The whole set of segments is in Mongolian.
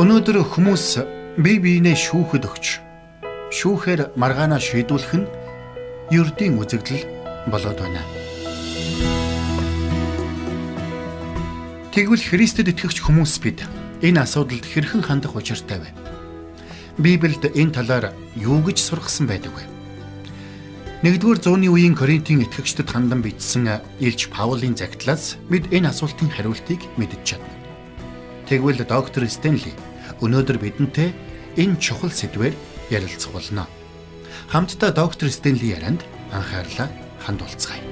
Өнөөдөр хүмүүс бие биенээ шүүхэд өгч шүүхээр маргаанаа шийдүүлэх нь ердийн үзэгдэл болоод байна. Тэгвэл Христэд итгэгч хүмүүс бид энэ асуудалд хэрхэн хандах учиртай вэ? Библиэд энэ талаар юу гэж сургасан байдаг вэ? Нэгдүгээр зууны үеийн Коринтын итгэгчдэд хандан бичсэн Илч Паулийн загтлаас бид энэ асуултын хариултыг мэдэж чадна. Тэгвэл доктор Стенли өнөөдөр бидэнтэй энэ чухал сэдвээр ярилцах болно. Хамтдаа доктор Стенли ярианд анхаарлаа хандуулцгаая.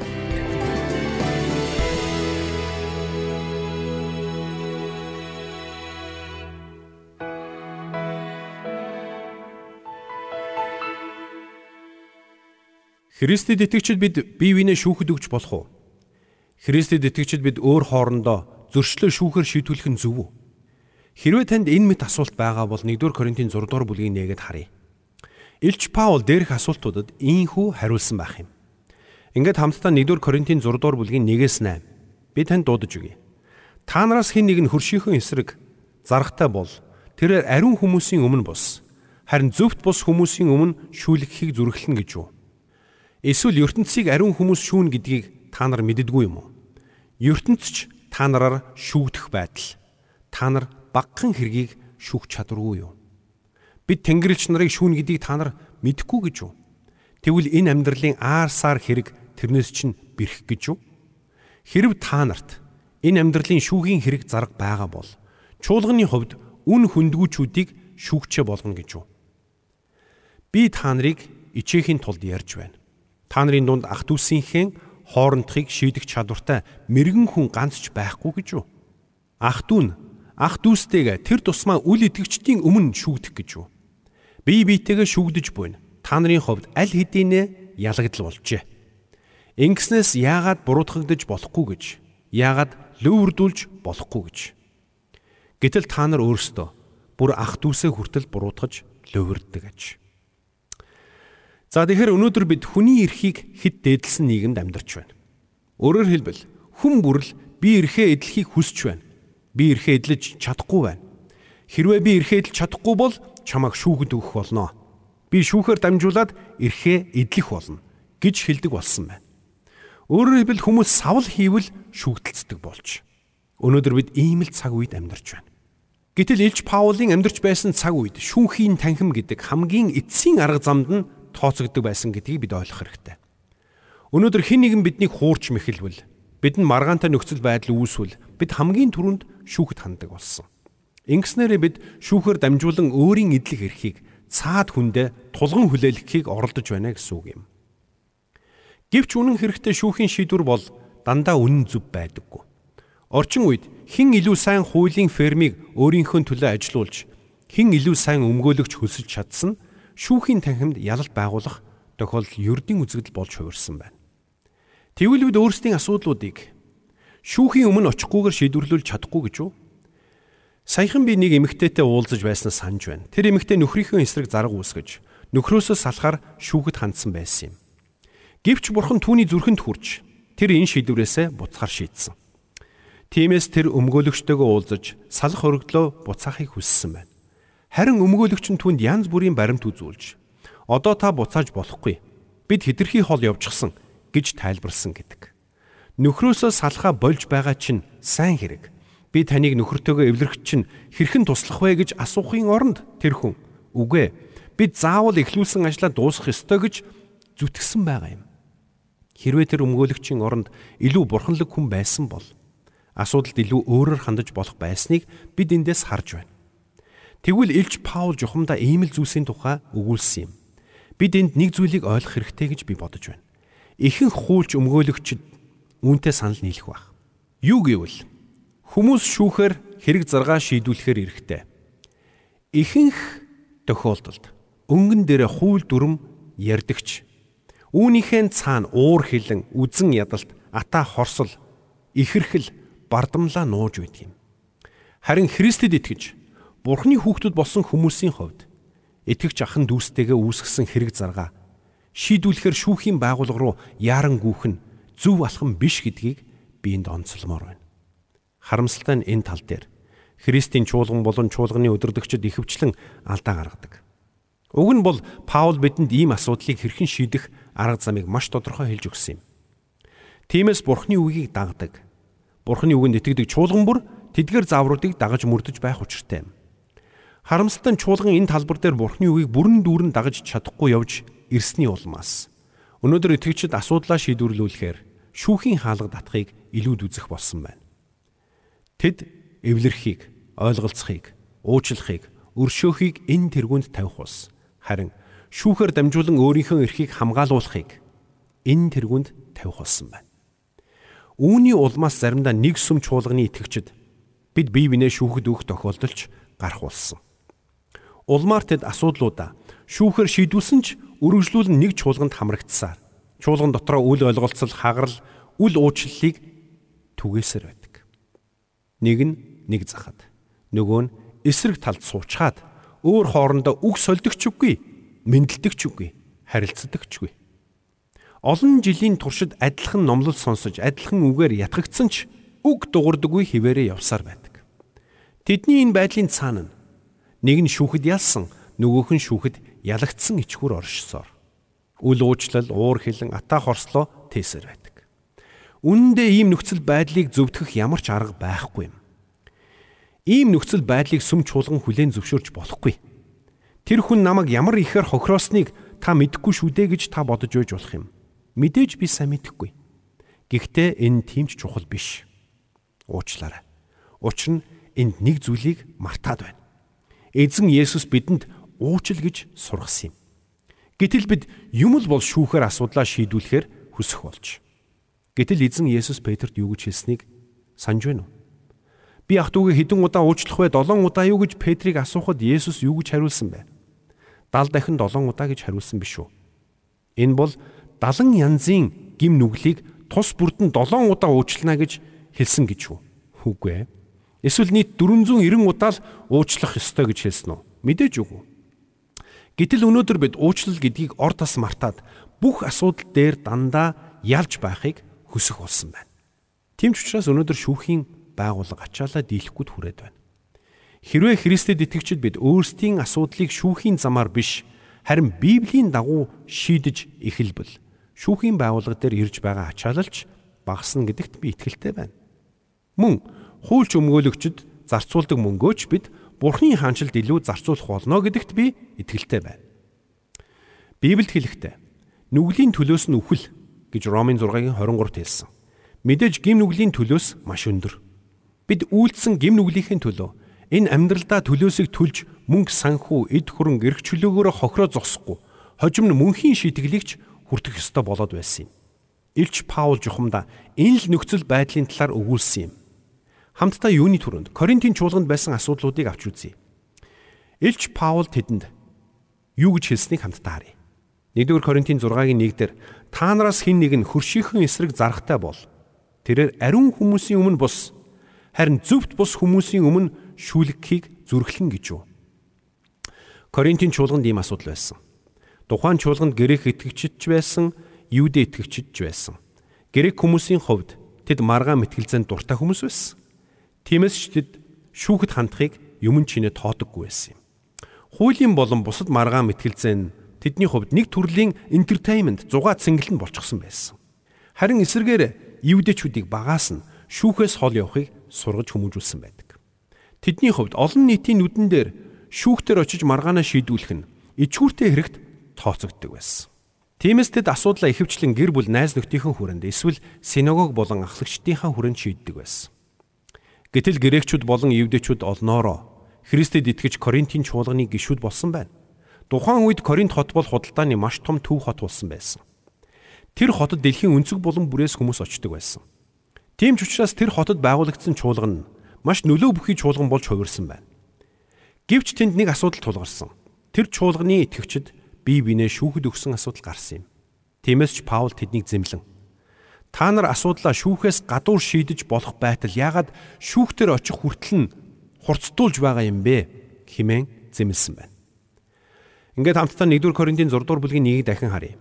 Христэд итгэгчид бид бие биенээ шүүхэд өгч болох уу? Христэд итгэгчид бид өөр хоорондоо зөрчлөө шүүхээр шийдвэрлэх нь зөв үү? Хэрвээ танд энэ мэт асуулт байгаа бол 1-р Коринтын 6 дугаар бүлгийн 1-д харъя. Илч Паул дээрх асуултуудад ийхүү хариулсан байх юм. Ингээд хамтдаа 1-р Коринтын 6 дугаар бүлгийн 1-ээс 8 би танд дуудаж өгье. Та нараас хэн нэг нь хөршийнхөн эсрэг зарахтай бол тэр ариун хүмүүсийн өмнө бус харин зөвхт бус хүмүүсийн өмнө шүүлгэхийг зүрхлэн гэж юу? Эсвэл ертөнцийг ариун хүмүүс шүүн гэдгийг та нар мэддэггүй юм уу? ертөнц ч та нараар шүүгдэх байдал. Та нар багахан хэргийг шүүх чадваргүй юу? Бид тэнгэрлэгч нарыг шүүн гэдгийг та нар мэдэхгүй гэж юу? Тэгвэл энэ амьдралын аар саар хэрэг тэрнээс чинь бэрх гэж юу? Хэрв та нарт энэ амьдралын шүүхийн хэрэг зарга байгаа бол чуулганы хувьд үн хүндгүүчүүдийг шүүгчээ болгоно гэж юу? Би та нарыг ичээхийн тулд ярьж байна. Та нарын дунд ах дүүсийнхээ хоорондохыг шийдэх чадвартай мэрэгэн хүн ганц ч байхгүй гэж юу? Ах дүү нь ах дүүстэйг тэр тусмаа үл итгэгчдийн өмнө шүүгдэх гэж юу? Бие биетэйгээ шүүгдэж буйна. Та нарын хувьд аль хэдийнэ ялагдал болжээ. Ингэснээс яагаад буруутгагдаж болохгүй гэж, яагаад лөвөрдүүлж болохгүй гэж. Гэтэл та нар өөрсдөө бүр ах дүүсээ хүртэл буруутгаж лөвөрддөг аж. За тэгэхээр өнөөдөр бид хүний эрхийг хэд дээдлсэн нийгэмд амьдарч байна. Өөрөөр хэлбэл хүн бүрл би эрхээ эдлэхийг хүсэж байна би эрхээ эдлэж чадахгүй байна. Хэрвээ би эрхээ эдлэж чадахгүй бол чамайг шүүхэд өгөх болно. Би шүүхээр дамжуулаад эрхээ эдлэх болно гэж хэлдэг болсон байна. Өөрөөр хэлбэл хүмүүс савл хийвэл шүүгдэлцдэг болж. Өнөөдөр бид ийм л цаг үед амьдарч байна. Гэтэл Илж Паулийн амьдарч байсан цаг үед шүүхийн танхим гэдэг хамгийн эцсийн арга замд нь тооцогддог байсан гэдгийг бид ойлгох хэрэгтэй. Өнөөдөр хэн нэгэн биднийг хуурч мэхэлвэл бидэнд маргаантай нөхцөл байдал үүсвэл бид хамгийн түрүүнд шүүхэд ханддаг болсон. Ингэснээрээ бид шүүхээр дамжуулан өөрийн эдлэх эрхийг цаад хүндээ тулган хүлээлгэхийг оролдож байна гэсэн үг юм. Гэвч үнэн хэрэгтээ шүүхийн шийдвэр бол дандаа үнэн зөв байдаггүй. Орчин үед хэн илүү сайн хуулийн фермийг өөрийнхөө төлөө ажилуулж хэн илүү сайн өмгөөлөгч хөсөж чадсан шүүхийн танхимд ялалт байгуулах тохиолдол ердийн үзэгдэл болж хувирсан байна. Тэгвэл бид өөрсдийн асуудлуудыг шүүхийн өмнө очихгүйгээр шийдвэрлүүлж чадахгүй гэж үү? Саяхан би нэг эмэгтэйтэй уулзаж байснаа санаж байна. Тэр эмэгтэй нөхрийнхөө эсрэг зарга үүсгэж нөхрөөсөө салахаар шүүхэд хандсан байсан юм. Гэвч бурхан түүний зүрхэнд хүрч тэр энэ шийдвэрээсээ буцахаар шийдсэн. Тиймээс тэр өмгөөлөгчтэйгөө уулзаж салах өргөдлөө буцаахыг хүссэн байна. Харин өмгөөлөгч нь түүнд янз бүрийн баримт үзүүлж одоо та буцааж болохгүй. Бид хитрхи хол явчихсан гэж тайлбарлсан гэдэг. Нөхрөөсөө салхаа болж байгаа чинь сайн хэрэг. Би таныг нөхөртөөгөө эвлэрэх чинь хэрхэн туслах вэ гэж асуухын оронд тэр хүн үгүй бид заавал эхлүүлсэн ажлаа дуусгах ёстой гэж зүтгсэн байгаа юм. Хэрвээ тэр өмгөөлөгчийн оронд илүү бурханлаг хүн байсан бол асуудалд илүү өөрөөр хандаж болох байсныг бид эндээс харж байна. Тэгвэл Илж Паул жухамдаа ийм л зүйлсийн тухай өгүүлсэн юм. Бид энд нэг зүйлийг ойлгох хэрэгтэй гэж би бодож байна ихэнх хуулч өмгөөлөгчд үүнтэй санал нийлэх баг. Юу гэвэл хүмүүс шүүхээр хэрэг заргаа шийдвүлэхээр эрэхтэй. Ихэнх тохиолдолд өнгөн дээр хууль дүрм ярдагч үүнийхээ цаана уур хилэн үзэн ядалт ата хорсол ихэрхэл бардамлаа нууж байдаг юм. Харин Христэд итгэж Бурхны хүүхдүүд болсон хүмүүсийн хувьд итгэгч ахын дүүстэйгээ үүсгэсэн хэрэг заргаа шийдвүлэхээр шүүхийн байгууллага руу яаран гүүх нь зөв алхам биш гэдгийг би энд онцлмоор байна. Харамсалтай нь энэ тал дээр Христийн чуулган болон чуулганы өдөрдөгчд ихэвчлэн алдаа гаргадаг. Уг нь бол Паул бидэнд ийм асуудлыг хэрхэн шийдэх арга замыг маш тодорхой хэлж өгсөн юм. Тиймээс Бурхны үгийг дагдаг. Бурхны үгэнд итгэдэг чуулган бүр тэдгэр заавруудыг дагаж мөрдөж байх учиртай юм. Харамсалтай нь чуулган энэ талбар дээр Бурхны үгийг бүрэн дүүрэн дагаж чадахгүй явж ирсний улмаас өнөөдөр итгэгчид асуудлаа шийдвэрлүүлэхээр шүүхийн хаалга татахыг илүүд үзэх болсон байна. Тэд эвлэрхийг, ойлголцохыг, уучлахыг, өршөөхийг энэ тэргуунд тавих ус. Харин шүүхээр дамжуулан өөрийнхөө эрхийг хамгаалуулахыг энэ тэргуунд тавих болсон байна. Үүний улмаас заримдаа нэг сүм чуулганы итгэгчид бид бие бинээ шүүхэд өгөх тохиолдолч гарах болсон. Улмаар тэд асуудлуудаа шүүхээр шийдүүлсэн ч үргэлжлүүлэн нэг чуулганд хамрагдсаар чуулган дотроо үл ойлголцол хагарал үл уучлалыг түгээсээр байдаг. Нэг нь нэг захад. Нөгөө нь эсрэг талд суучгаад өөр хоорондоо үг сольдөгчгүй, мэдлдэгчгүй, харилцдагчгүй. Олон жилийн туршид адилхан номлол сонсож, адилхан үгээр ятгагдсан ч үг дуурдаггүй хിവэрэ явсаар байдаг. Тэдний энэ байдлын цаана нэг нь шүүхэд ялсан, нөгөөх нь шүүхэд ялагдсан ичгүр оршсоор. Үл уучлал, уур хилэн, атаа хорслоо тээсэр байдаг. Үнэндээ ийм нөхцөл байдлыг зөвтгөх ямар ч арга байхгүй юм. Ийм нөхцөл байдлыг сүм чуулган хүлээн зөвшөөрч болохгүй. Тэр хүн намайг ямар ихээр хохироосныг та мэдэхгүй шүү дээ гэж та бодож ойж болох юм. Мэдээж би сайн мэдэхгүй. Гэхдээ энэ тийм ч чухал биш. Уучлаарай. Учир нь энд нэг зүйлийг мартаад байна. Эзэн Есүс бидэнд уучил гэж сургасан юм. Гэтэл бид юм л бол шүүхээр асуудлаа шийдвүлэхээр хүсэх болж. Гэтэл эзэн Есүс Петрт юу гэж хэлснийг санаж байна уу? Би ах トゥ угээ хэдэн удаа уучлах вэ? 7 удаа юу гэж Петрийг асуухад Есүс юу гэж хариулсан бэ? 70 дахин 7 удаа гэж хариулсан биш үү? Энэ бол 70 янзын гим нүглийг тус бүрдэн 7 удаа уучлана гэж хэлсэн гэж үү? Үгүй ээ. Эсвэл нийт 490 удаа л уучлах ёстой гэж хэлсэн үү? Мэдээж үгүй. Гэтэл өнөөдөр бид уучлал гэдгийг ор тас мартаад бүх асуудал дээр дандаа ялж байхыг хүсэх болсон байна. Тийм ч учраас өнөөдөр шүүхийн байгууллага ачаалаа дийлэхгүйд хүрээд байна. Хэрвээ Христэд итгэгчид бид өөрсдийн асуудлыг шүүхийн замаар биш харин Библийн дагуу шийдэж эхэлбэл шүүхийн байгууллага дээр ирж байгаа ачаалалч багасна гэдэгт би итгэлтэй байна. Мөн хуульч өмгөөлөгчд зарцуулдаг мөнгөөч бид Бурхны хаанчлалд илүү зарцуулах болно гэдэгт би итгэлтэй байна. Библиэд хэлэхдээ нүглийн төлөөс нь үхэл гэж Ромын 6-гийн 23-т хэлсэн. Мэдээж гим нүглийн төлөөс маш өндөр. Бид үйлдсэн гим нүглийнхээ төлөө энэ амьдралдаа төлөөсийг төлж мөнгө санхүү эд хөрөнгө эрх чөлөөгөөрөө хохироо зогсохгүй хожим нь мөнхийн шийтгэлийгч хүртэх ёстой болоод байсан юм. Илч Паул жухамда энэ л нөхцөл байдлын талаар өгүүлсэн юм. Хамтдаа юуны түрүүнд Коринтын чуулганд байсан асуудлуудыг авч үзье. Илч Паул тэдэнд юу гэж хэлснийг хамтдаа харъя. 1-р Коринтын 6-гийн 1 дээр та нараас хэн нэг нь хөршийнхөн эсрэг зарахтай бол тэрээр ариун хүмүүсийн өмнө бус харин зөвхт бус хүмүүсийн өмнө шүүлгэхийг зүрхлэн гэж юу. Коринтын чуулганд ийм асуудал байсан. Тухайн чуулганд грек итгэгчид ч байсан, юудэ итгэгчид ч байсан. Грек хүмүүсийн хувьд тэд маргаан мэтгэлзэн дуртай хүмүүс байсан. Тиймээс ч тэд шүүхэд хандахыг юм чинээ тоодоггүй байсан юм. Хуулийн болон бусад маргаан мэтгэлзэн тэдний хувьд нэг төрлийн entertainment зугаа цэнгэлэн болчихсон байсан. Харин эсэргээр юудэчүүдийг багаас нь шүүхээс хол явахыг сургаж хүмүүжүүлсэн байдаг. Тэдний хувьд олон нийтийн нүдэн дээр шүүхтэр очиж маргаанаа шийдүүлэх нь ичгүүртэй хэрэгт тооцогддог байсан. Тиймээс тэд асуудлаа ихэвчлэн гэр бүл найз нөхдийнхөө хүрээнд эсвэл синагог болон ахлагчдынхаа хүрээнд шийддэг байсан. Гэтэл грекчүүд болон евдэчүүд олноороо Христэд итгэж Коринтын чуулганы гишүүд болсон байна. Тухайн үед Коринт хот бол худалдааны маш том төв хот болсон байсан. Тэр хотод дэлхийн өнцөг болон бүрээс хүмүүс очдог байсан. Тийм ч учраас тэр хотод байгуулагдсан чуулган нь маш нөлөө бүхий чуулган болж хувирсан байна. Гэвч тэнд нэг асуудал тулгарсан. Тэр чуулганы итгэгчид бие биенээ шүүхэд өгсөн асуудал гарсан юм. Тиймээс ч Паул тэднийг зэмлэн Та нар асуудлаа шүүхээс гадуур шийдэж болох байтал яагаад шүүхтэр очих хүртэл нь хурцтуулж байгаа юм бэ хэмээн зэмлсэн байна. Ингээд хамтдаа 1-р Коринтын 6 дугаар бүлгийн 1-ийг дахин харъя.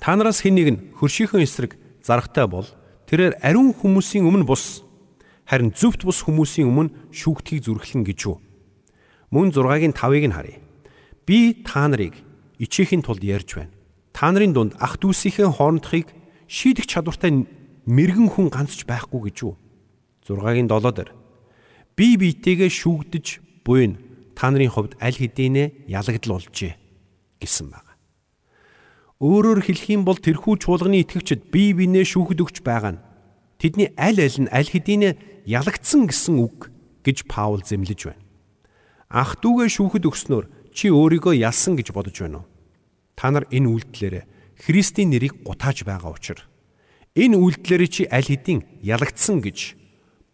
Та нараас хэн нэг нь хөршийнхөн эсрэг зарахтай бол тэрээр ариун хүмүүсийн өмнө бус Харин зөвхт бус хүмүүсийн өмнө шүүгтгийг зүрхлэн гэж юу? Мөн 6-гийн 5-ыг нь харъя. Би та нарыг ичээхийн тулд ярьж байна. Та нарын дунд ах дүүсийнхээ хоорондохыг шийдэх чадвартай мэрэгэн хүн ганц ч байхгүй гэж юу? 6-гийн 7 дээр би биетэйгээ шүүгдэж буй нь та нарын хувьд аль хэдийнэ ялагдал болжээ гэсэн байна. Өөрөөр хэлэх юм бол тэрхүү чуулганы итгэгчид бие биенээ шүүхэд өгч байгаа нь тэдний аль аль нь аль хэдийнэ ялагдсан гэсэн үг гэж Паул зэмлэж байна. Ах дүүгээ шүүхэд өгснөөр чи өөрийгөө ялсан гэж бодож байна уу? Та нар энэ үйлдэлээр Христийн нэрийг гутааж байгаа учраас энэ үйлдэлээр чи аль хэдийн ялагдсан гэж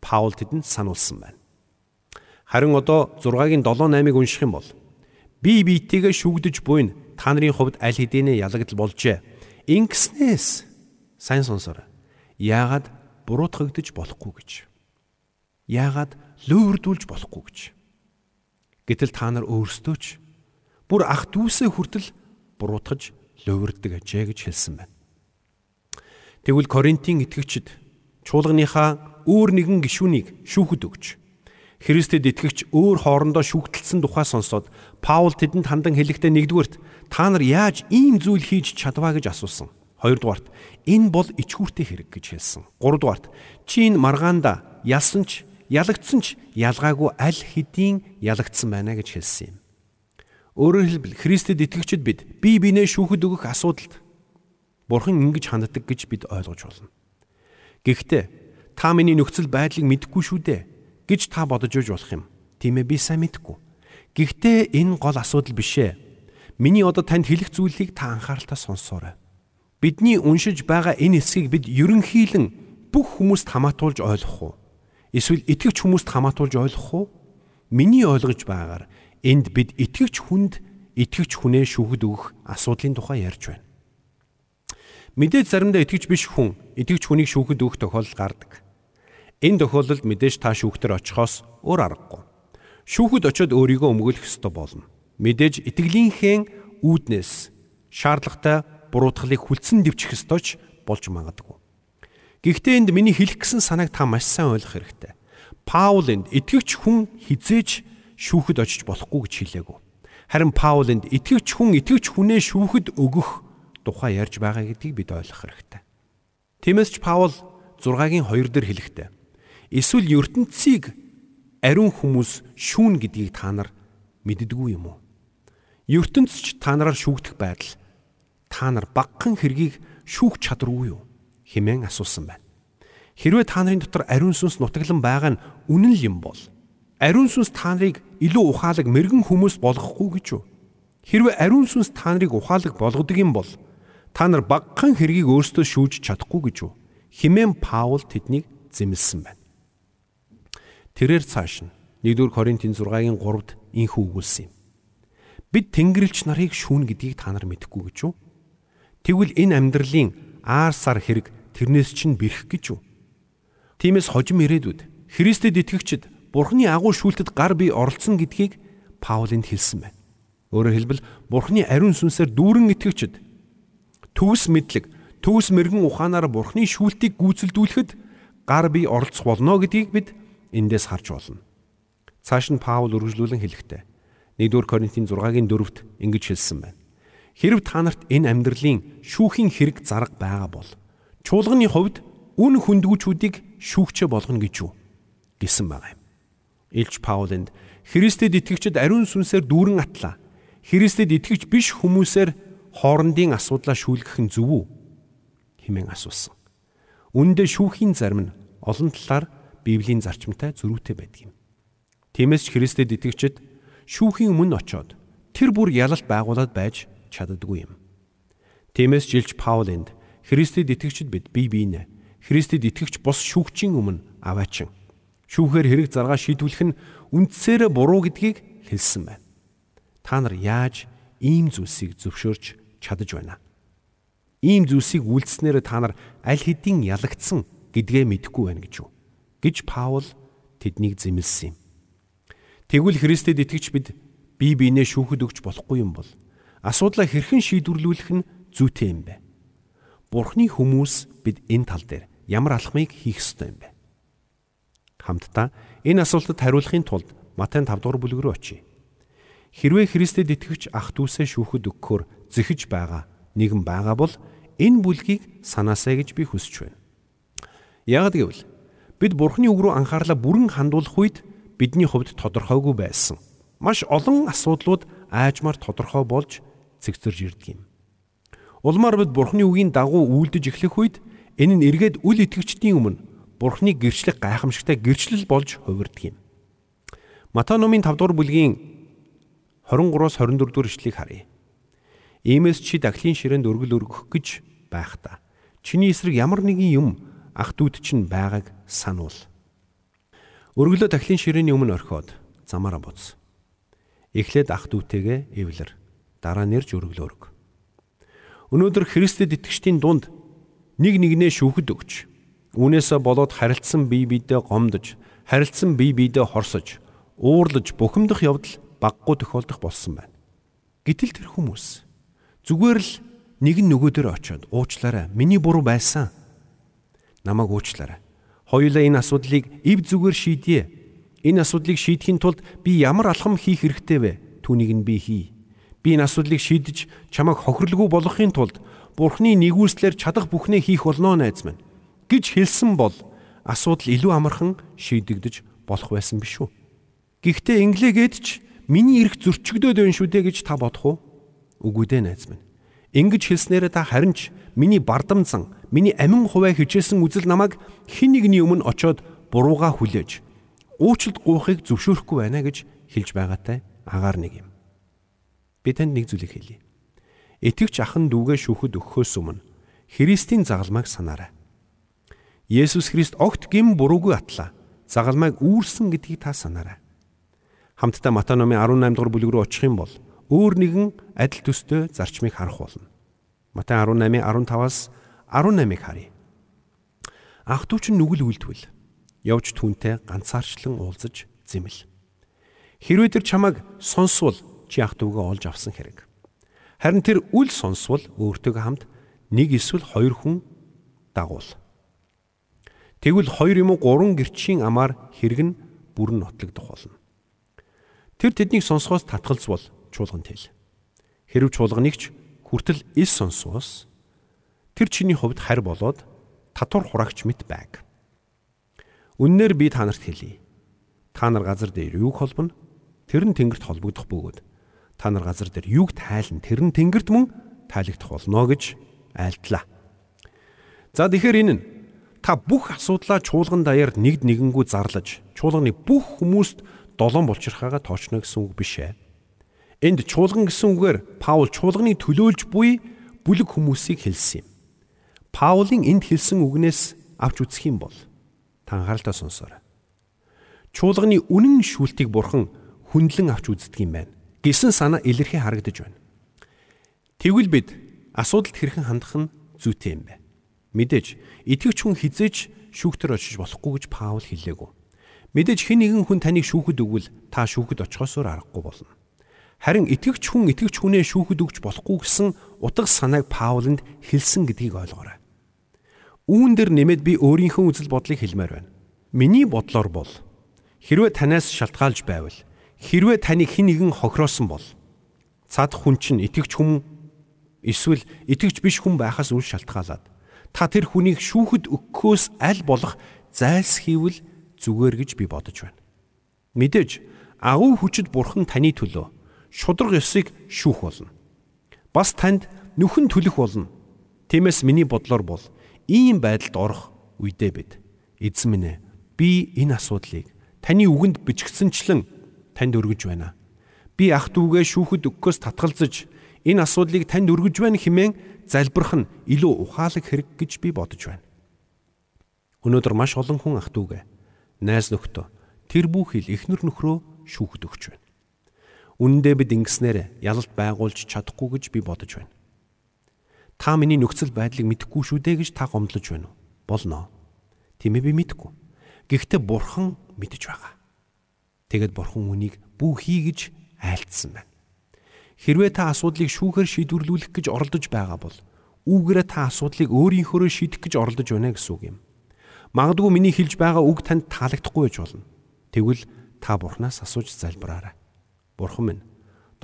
Паул тэдэнд сануулсан байна. Харин одоо 6-гийн 7-8-ыг унших юм бол би биетэйгээ шүгдэж буй нь та нарын хувьд аль хэдийнэ ялагдал болжээ. Ингэснээс сайн сонсоор. Яагаад буруутгагдж болохгүй гэж. Яагаад лөөврдүүлж болохгүй гэж. Гэтэл та нар өөрсдөө ч бүр ах дүүсээ хүртэл буруутгаж лөөврдөг ажээ гэж хэлсэн байна. Тэгвэл Коринтын итгэгчид чуулганыхаа өөр нэгэн гишүүнийг шүүхэд өгч Христэд итгэгч өөр хоорондоо шүүгтэлсэн тухай сонсоод Паул тэдэнд хандан хэлэхдээ нэгдүгürt та нар яаж ийм зүйл хийж чадваа гэж асуусан. Хоёрдугаарт энэ бол ичхүүртэй хэрэг гэж хэлсэн. Гуравдугаарт чи энэ маргаанда ялсан ч ялагдсан ч ялгаагүй аль хэдийн ялагдсан байна гэж хэлсэн юм. Өөрөөр хэлбэл Христэд итгэгчид бид бие биенээ шүүхэд өгөх асуудалд Бурхан ингэж ханддаг гэж бид ойлгож болно. Гэхдээ та миний нөхцөл байдлыг мэдэхгүй шүү дээ гэж та бодож үж болох юм. Тийм ээ би сайн мэдэхгүй. Гэхдээ энэ гол асуудал биш ээ. Миний одоо танд хэлэх зүйлийг та анхааралтай сонсоорой. Бидний уншиж байгаа энэ хэсгийг бид ерөнхийлөн бүх хүмүүст хамаатуулж ойлгох уу? Эсвэл итгэвч хүмүүст хамаатуулж ойлгох уу? Миний ойлгож байгаагаар энд бид итгэвч хүнд итгэвч хүнээ шүүхэд өгөх асуудлын тухай ярьж байна. Мэдээж заримдаа итгэвч биш хүн итгэвч хүнийг шүүхэд өгөх тохиолдол гардаг. Энэ тохиолдолд мэдээж та шүүхтэр очихоос өөр аргагүй. Шүүхэд очиод өөрийгөө өмгөөлөх ёстой болно. Мэдээж итгэлийнхээ үүднээс шаардлагатай буруутгалыг хүлцэн дэвчих ёстой ч болж магадгүй. Гэхдээ энд миний хэлэх гэсэн санааг та маш сайн ойлгох хэрэгтэй. Паул энд итгэвч хүн хизээж шүүхэд очиж болохгүй гэж хэлээгүү. Харин Паул энд итгэвч хүн итгэвч хүнээ шүүхэд өгөх тухай ярьж байгаа гэдгийг бид ойлгох хэрэгтэй. Тиймээс ч Паул 6-гийн 2 дээр хэлэхдээ Эсвэл ертөнцийг ариун хүмүүс шүүн гэдгийг та нар мэддэггүй юм уу? ертөнцч та нараар шүүгдэх байдал та нар багхан хэргийг шүүх чадваргүй юу хэмээн асуусан байна. Хэрвээ та нарын дотор ариун сүнс нутаглан байгаа нь үнэн л юм бол ариун сүнс та нарыг илүү ухаалаг мэрэгэн хүмүүс болгохгүй гэж юу? Хэрвээ ариун сүнс та нарыг ухаалаг болгодог юм бол та нар багхан хэргийг өөрсдөө шүүж чадахгүй гэж юу? Химэн Паул тэднийг зэмлсэн байна. Тэрээр цааш нь 1-р Коринтын 6-гийн 3-д инхүү өгүүлсэн юм. Бид Тэнгэрлэгч нарыг шүүн гэдгийг та нар мэдэхгүй гэж юу? Тэгвэл энэ амьдралын аар сар хэрэг тэрнээс чинь бэрх гэж юу? Тиймээс хожим ирээдүйд Христэд итгэгчид Бурхны агуу шүүлтэд гар бие оролцсон гэдгийг Паулинд хэлсэн байна. Өөрөөр хэлбэл Бурхны ариун сүнсээр дүүрэн итгэгчид төгс мэдлэг, төгс мэрэгэн ухаанаар Бурхны шүүлтийг гүйцэлдүүлэхэд гар бие оролцох болно гэдгийг бид эндээс харж болно. Цааш нь Паул үргэлжлүүлэн хэлэхдээ 1-р Коринтын 6-гийн 4-т ингэж хэлсэн байна. Хэрв та нарт энэ амьдралын шүүхийн хэрэг зарга байгаа бол чуулганы хувьд үн хүндгүүчүүдийг шүүгчээ болгоно гэж юу гэсэн байгаа юм. Илч Паулэнд Христэд итгэгчид ариун сүнсээр дүүрэн атлаа. Христэд итгэгч биш хүмүүсээр хоорондын асуудлаа шүүлгэх нь зөв үү хэмээн асуусан. Үүндээ шүүхийн зарим нь олон талаар Библийн зарчимтай зөрүүтэй байдаг юм. Тиймээс ч Христэд итгэгчид шүүхийн өмнө очоод тэр бүр ялалт байгуулад байж чаддаггүй юм. Тиймээс жилч Паул энд Христэд итгэгчид бид бие биенээ Христэд итгэгч бус шүүгчийн өмнө аваачин шүүхээр хэрэг заргаа шийдвүлэх нь үндсээрээ буруу гэдгийг хэлсэн байна. Та нар яаж ийм зүйлсийг зөвшөөрч чадаж байна? Ийм зүйлсийг үйлдэснээр та нар аль хэдийн ялагдсан гэдгээ мэдэхгүй байна гэж юу? гэж Паул тэднийг зэмлсэн юм. Тэгвэл Христэд итгэж бид бие биенээ шүүхэд өгч болохгүй юм бол асуудлаа хэрхэн шийдвэрлүүлэх нь зүйтэй юм бэ? Бурхны хүмүүс бид энэ тал дээр ямар алхмыг хийх ёстой юм бэ? Хамтдаа энэ асуултад хариулахын тулд Матай 5 дугаар бүлэг рүү очие. Хэрвээ Христэд итгэвч ах дүүсээ шүүхэд өгөхөөр зэхэж байгаа нэгэн байгаа бол энэ бүлгийг санаасаа гэж би хүсэж байна. Яг гэвэл бид Бурхны үг рүү анхаарлаа бүрэн хандуулах үед бидний хувьд тодорхойгүй байсан. Маш олон асуудлууд аажмаар тодорхой болж цэгцэрж ирдэг юм. Улмаар бид Бурхны үгийн дагуу үйлдэж эхлэх үед энэ нь эргээд үл итгэгчдийн өмнө Бурхны гэрчлэг гайхамшигтай гэрчлэл болж хувирдаг юм. Матай номын 5 дугаар бүлгийн 23-аас 24 дугаар ишлэгийг харъя. Иймээс чи дахлын ширээнд өргөл өргөх гэж байх та. Чиний эсрэг ямар нэгэн юм ах дүүд чинь байгааг сануул. Өргөлөө дахлын ширээний өмнө орхиод замаараа буц. Эхлээд ах дүүтэйгээ эвлэр. Дараа нэрж өргөлөө өрг. Өнөөдөр Христэд итгэжтийн дунд нэг нэгнээ шүүхэд өгч Үүнээсээ болоод харилцсан бие биедээ гомдож, харилцсан бие биедээ хорсож, уурлаж бухимдах явдал баггүй тохиолдох болсон байна. Гэтэл тэр хүмүүс зүгээр л нэг нь нөгөөдөр очиод уучлаарай. Миний буруу байсан. Намайг уучлаарай. Хоёулаа энэ асуудлыг ив зүгээр шийдье. Энэ асуудлыг шийдэхин тулд би ямар алхам хийх хэрэгтэй вэ? Түүнийг нь би хий. Би энэ асуудлыг шийдэж чамайг хохирлгүй болгохын тулд Бурхны нэгүслэр чадах бүхнээ хийх болно найз минь гэж хэлсэн бол асуудал илүү амархан шийдэгдэж болох байсан биш үү? Гэхдээ инглигээд ч миний эрх зөрчигдөөд байна шүү дээ гэж та бодох уу? Үгүй дээ найз минь. Ингэж хэлснээрээ та харин ч миний бардамцан, миний амин хуваа хичээсэн үзэл намайг хин нэгний өмнө очоод бурууга хүлээж уучлалт гуйхыг зөвшөөрөхгүй байна гэж хэлж байгаатай агаар нэг юм. Би танд нэг зүйлийг хэлье. Итгэвч ахан дүүгээ шүүхэд өгөхөөс өмнө Христийн загалмайг санаарай. Есүс Христ огт гим буруугүй атлаа. Загалмайг үүрсэн гэдгийг та санаарай. Хамтдаа Матай номын 18 дугаар бүлэг рүү очих юм бол өөр нэгэн адил төстэй зарчмыг харах болно. Матай 18-ийн 15-аас 18-ыг харъя. Ах トゥ чин нүгэл үйлдвэл явж түнтэй ганцаарчлан уулзаж зэмэл. Хэрвээ тэр чамайг сонсвол чи ах トゥ гээ олж авсан хэрэг. Харин тэр үл сонсвол өөртөөгөө хамт нэг эсвэл хоёр хүн дагуул. Тэгвэл хоёр юм уу гурван гэрчийн амаар хэрэг нь бүрэн нотлогдох болно. Тэр тэднийг сонсохоос татгалзвал чуулганд хэл. Хэрв чуулганыг ч хүртэл ил сонсвоос тэр чиний хувьд харь болоод татвар хураагч мэт байг. Үннээр би та нарт хэлье. Та нар газар дээр юуг холбоно? Тэр нь тэнгэрт холбогдох бөгөөд та нар газар дээр юуг тайлна? Тэр нь тэнгэрт мөн тайлагдах болно гэж айлтлаа. За тэгэхээр энэ нь та бүх асуудлаа чуулган даяар нэгд нэгэнгүү зарлаж чуулганы бүх хүмүүст долоон булчирхаагаа тоочно гэсэн үг биш ээ. Энд чуулган гэсэн үгээр Паул чуулганы төлөөлж буй бүлэг хүмүүсийг хэлсэн юм. Паулын энд хэлсэн үгнээс авч үзэх юм бол та анхааралтай сонсоорой. Чуулганы үнэн шүүлтийг бурхан хүндлэн авч үздэг юм байна. Гэсэн санаа илэрхий харагдаж байна. Тэгвэл бид асуудалд хэрхэн хандах нь зүйтэй юм бэ? Мэдээж итгэвч хүн хизээч шүүхтэр очиж болохгүй гэж Паул хэллээгүй. Мэдээж хэн нэгэн хүн таныг шүүхэд өгвөл та шүүхэд очихоосоор аргагүй болно. Харин итгэвч хүн итгэвч хүнээ шүүхэд өгч болохгүй гэсэн утга санааг Пауланд хэлсэн гэдгийг ойлгоорой. Үүн дээр нэмээд би өөрийнхөө үзэл бодлыг хэлмээр байна. Миний бодлоор бол хэрвээ танаас шалтгаалж байвал хэрвээ таныг хэн нэгэн хохироосон бол цаад хүн чинь итгэвч хүн эсвэл итгэвч биш хүн байхаас үл шалтгаалаад та тэр хүнийг шүүхэд өгөхөөс аль болох зайлс хийвэл зүгээр гэж би бодож байна. Мэдээж агуу хүчит бурхан таны төлөө шудраг ёсыг шүүх болно. Бас танд нүхэн төлөх болно. Тиймээс миний бодлоор бол ийм байдалд орох үедээ бид эзэн минь ээ би энэ асуудлыг таны үгэнд бичгдсэнчлэн танд өргөж байна. Би ах дүүгээ шүүхэд өгөхөөс татгалзаж энэ асуудлыг танд өргөж байна хэмээн залбирх нь илүү ухаалаг хэрэг гэж би бодож байна. Өнөөдөр маш олон хүн ах дүүгээ найз нөхдөө тэр бүхэл эхнэр нөхрөө шүүхэд өгч байна. Үнэндээ бид ингэснээр ялалт байгуулж чадахгүй гэж би бодож байна. Та миний нөхцөл байдлыг мэдэхгүй шүү дээ гэж та гомдлож байна уу? Болно. Тийм ээ би мэдэхгүй. Гэхдээ бурхан мэдэж байгаа. Тэгэд бурхан үнийг бүх хий гэж айлтсан байна. Хэрвээ та асуудлыг шүүхээр шийдвэрлүүлэх гэж оролдож байгаа бол үүгээрээ та асуудлыг өөрийнхөөрөө шийдэх гэж оролдож байна гэсэн үг юм. Магадгүй миний хэлж байгаа үг танд таалагдахгүй байж болно. Тэгвэл та Бурханаас асууж залбираарай. Бурхан минь,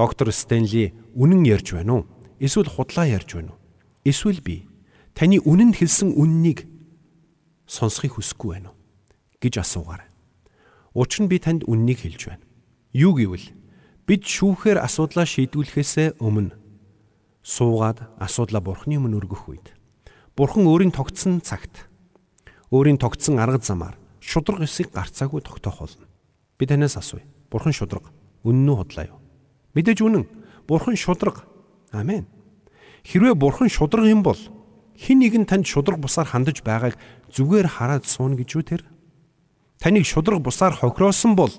доктор Стенли үнэн ярьж байна уу? Эсвэл худлаа ярьж байна уу? Эсвэл би таны үнэнд хэлсэн үннийг сонсхийг хүсэхгүй байна уу гэж асуугаарай. Учир нь би танд үннийг хэлж байна. Юу гэвэл бид шүүхээр асуудлаа шийдвүлэхээс өмнө суугаад асуудлаа Бурханы өмнө өргөх үед Бурхан өөрийн тогтсон цагт өөрийн тогтсон арга замаар шудраг эсийг гарцаагүй тогтоох болно. Би танаас асууя. Бурхан шудраг үнэн үү худлаа юу? Мэдээж үнэн. Бурхан шудраг. Амен. Хэрвээ бурхан шудраг юм бол хин нэг нь танд шудраг бусаар хандаж байгааг зүгээр хараад сууна гэж үү тэр? Таныг шудраг бусаар хохироосон бол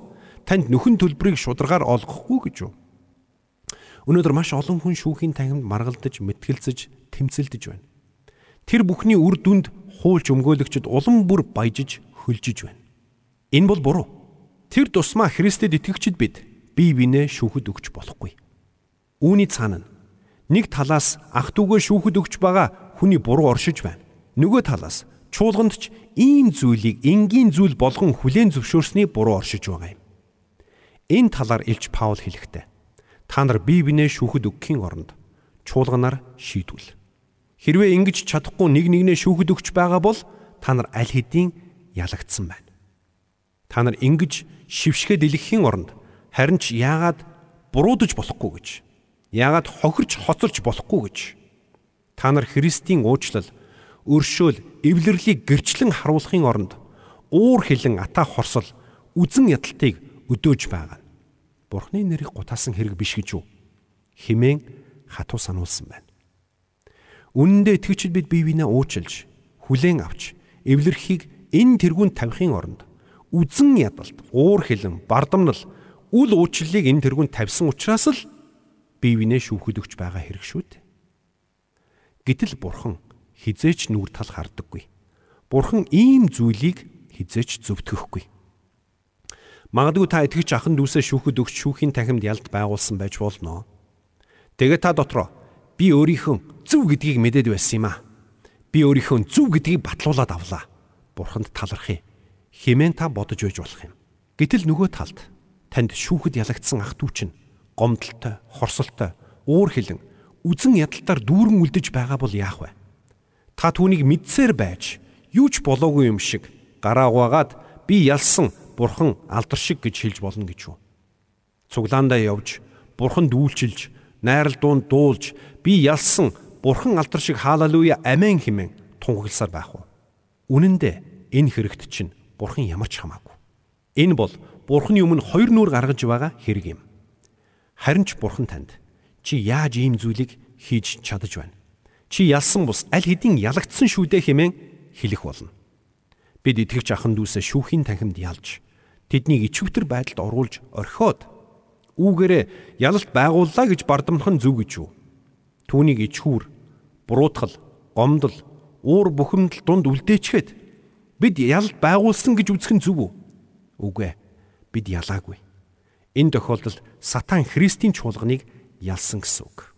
танд нөхөн төлбөрийг шударгаар олгохгүй гэж үү? Өнөөдөр маш олон хүн шүүхийн тахимд маргалдаж, мэтгэлцэж, тэмцэлдэж байна. Тэр бүхний үр дүнд хуулж өмгөөлөгчд улам бүр баяжиж, хөлжиж байна. Энэ бол буруу. Тэр тусмаа Христэд итгэгчид бид бие биенээ шүүхэд өгч болохгүй. Үүний цаана нэг талаас ах トゥ угээ шүүхэд өгч байгаа хүний буруу оршиж байна. Нөгөө талаас чуулганд ч ийм зүйлийг энгийн зүйл болгон хүлээн зөвшөөрсний буруу оршиж байгаа юм. Энэ талаар Илч Паул хэлэхдээ та нар бие бинээ шүүхэд өгөхийн оронд чуулганаар шийдвэл. Хэрвээ ингэж чадахгүй нэг нэгнээ шүүхэд өгч байгаа бол та нар аль хэдийн ялагдсан байна. Та нар ингэж шившгэ дэлгэхийн оронд харин ч яагаад буруудаж болохгүй гэж яагаад хохирч хоцорч болохгүй гэж та нар Христийн уучлал өршөөл эвлэрлийг гэрчлэн харуулахын оронд уур хилэн ата хорсол үзэн ядалтыг өдөөж байгаа. Бурхны нэрийг гутаасан хэрэг биш гэж юу? Химэн хатуу сануулсан байна. Үнэн дээр итгэвчид бид бие биенээ уучлж, хүлээн авч, эвлэрхийг энэ тэргүүнд тавихын оронд үзэн ядалт, уур хилэн, бардамнал, үл уучлалыг энэ тэргүүнд тавьсан учраас л бие биенээ шүүхэд өгч байгаа хэрэг шүү дээ. Гэтэл бурхан хизээч нүур тал хардаггүй. Бурхан ийм зүйлийг хизээч зөвтгөхгүй. Магадгүй та итгэж ахын дүүсээ шүүхэд өгч шүүхийн тахимд ялд байгуулсан байж болно. Тэгээ та дотроо би өөрийнхөө зөв гэдгийг мэдээд байсан юм аа. Би өөрийнхөө зөв гэдгийг батлуулаад авлаа. Бурханд талархъя. Хэмээн та бодож байж болох юм. Гэтэл нөгөө талд танд шүүхэд ялагдсан ах トゥ чинь гомдолтой, хорсолтой, уур хилэн, үзэн ядалтаар дүүрэн үлдэж байгаа бол яах вэ? Та түүнийг мэдсээр байж, юу ч болоогүй юм шиг гараа угаагаад би ялсан бурхан алдар шиг гэж хэлж болно гэж юу? Цуглаандаа явж, бурхан дүүлчилж, найрал дуунд дуулж, би ялсан бурхан алдар шиг хаалалуя амин хэмээн тунхагласаар байх уу? Үнэн дээр энэ хэрэгт чинь бурхан ямар ч хамаагүй. Энэ бол бурханы өмнө хоёр нүур гаргаж байгаа хэрэг юм. Харин ч бурхан танд чи яаж ийм зүйлийг хийж чадаж байна? Чи ялсан бус аль хэдийн ялагдсан шүү дээ хэмээн хэлэх болно. Бид итгэгч ахын дүүсээ шүүхийн танхимд ялж тэднийг ичвэтэр байдалд оруулж орхиод үүгээрээ ялалт байгууллаа гэж бардамнах нь зөв гэж юу? Түүнийг ичхүүр, буруутгал, гомдол, уур бухимдал дунд үлдээчгээд бид ялалт байгуулсан гэж үзэх нь зөв үү? Үгүй ээ. Бид ялаагүй. Энэ тохиолдолд сатан Христийн чуулганыг ялсан гэсэн үг.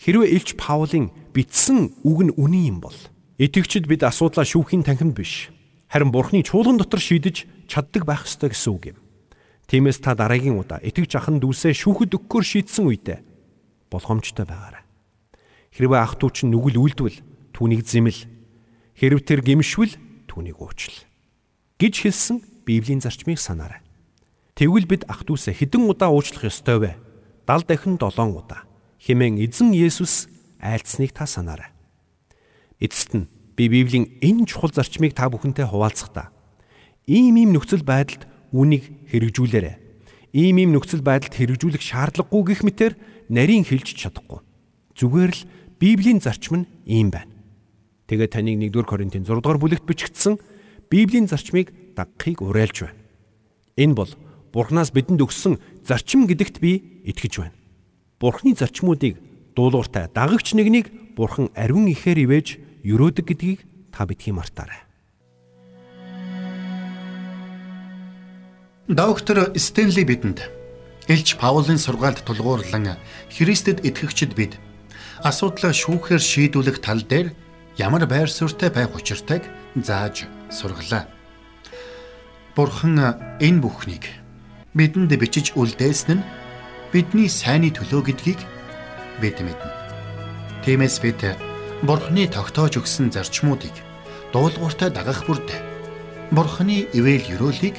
Хэрвээ Илч Паулын бичсэн үг нь үнэн юм бол итгэгчид бид асуудлаа шүүхийн танхимд биш харин Бурхны чуулган дотор шийдэж чаддаг байх ёстой гэсэн үг юм. Тиймээс та дараагийн удаа итгэж ахын дүүсээ шүүхэд өгөхөөр шийдсэн үедээ болгоомжтой байгаарай. Хэрвээ ах トゥ чинь нүгэл үлдвэл түүнийг зэмэл. Хэрв тэр гимшвэл түүнийг уучил. гэж хэлсэн Библийн зарчмыг санаарай. Тэгвэл бид ах дүүсээ хэдэн удаа уучлах ёстой вэ? 70 дахин 7 удаа. Хэмээн эзэн Есүс айлцсныг та санаарай. Эцэст нь би Библийн энэ чухал зарчмыг та бүхэнтэй хуваалцахдаа ийм ийм нөхцөл байдалд үнийг хэрэгжүүлээрэй. Ийм ийм нөхцөл байдалд хэрэгжүүлэх шаардлагагүй гэх мэтэр нарийн хэлж чадахгүй. Зүгээр л Библийн зарчим нь ийм байна. Тэгээ таныг 1-р Коринтын 6 дугаар бүлэгт бичигдсэн Библийн зарчмыг дагахыг уриалж байна. Энэ бол Бурханаас бидэнд өгсөн зарчим гэдэгт би итгэж байна. Бурхны зарчмуудыг дуулууртай дагагч нэгнийг Бурхан ариун ихээр ивэж өрөөдөг гэдгийг та битгий мартаарай. Доктор Стенли бидэнд Элч Паулын сургаалт тулгуурлан Христэд итгэгчид бид асуудлаа шүүхээр шийдвүлэх тал дээр ямар байр суурьтай байх учиртайг зааж сургалаа. Бурхан энэ бүхнийг бидэнд бичиж үлдээсэн нь бидний сайнны төлөө гэдгийг бид мэднэ. Тиймээс бид Бурханы тогтоож өгсөн зарчмуудыг дуулууртай дагах бүрд Бурханы ивэл ёроолыг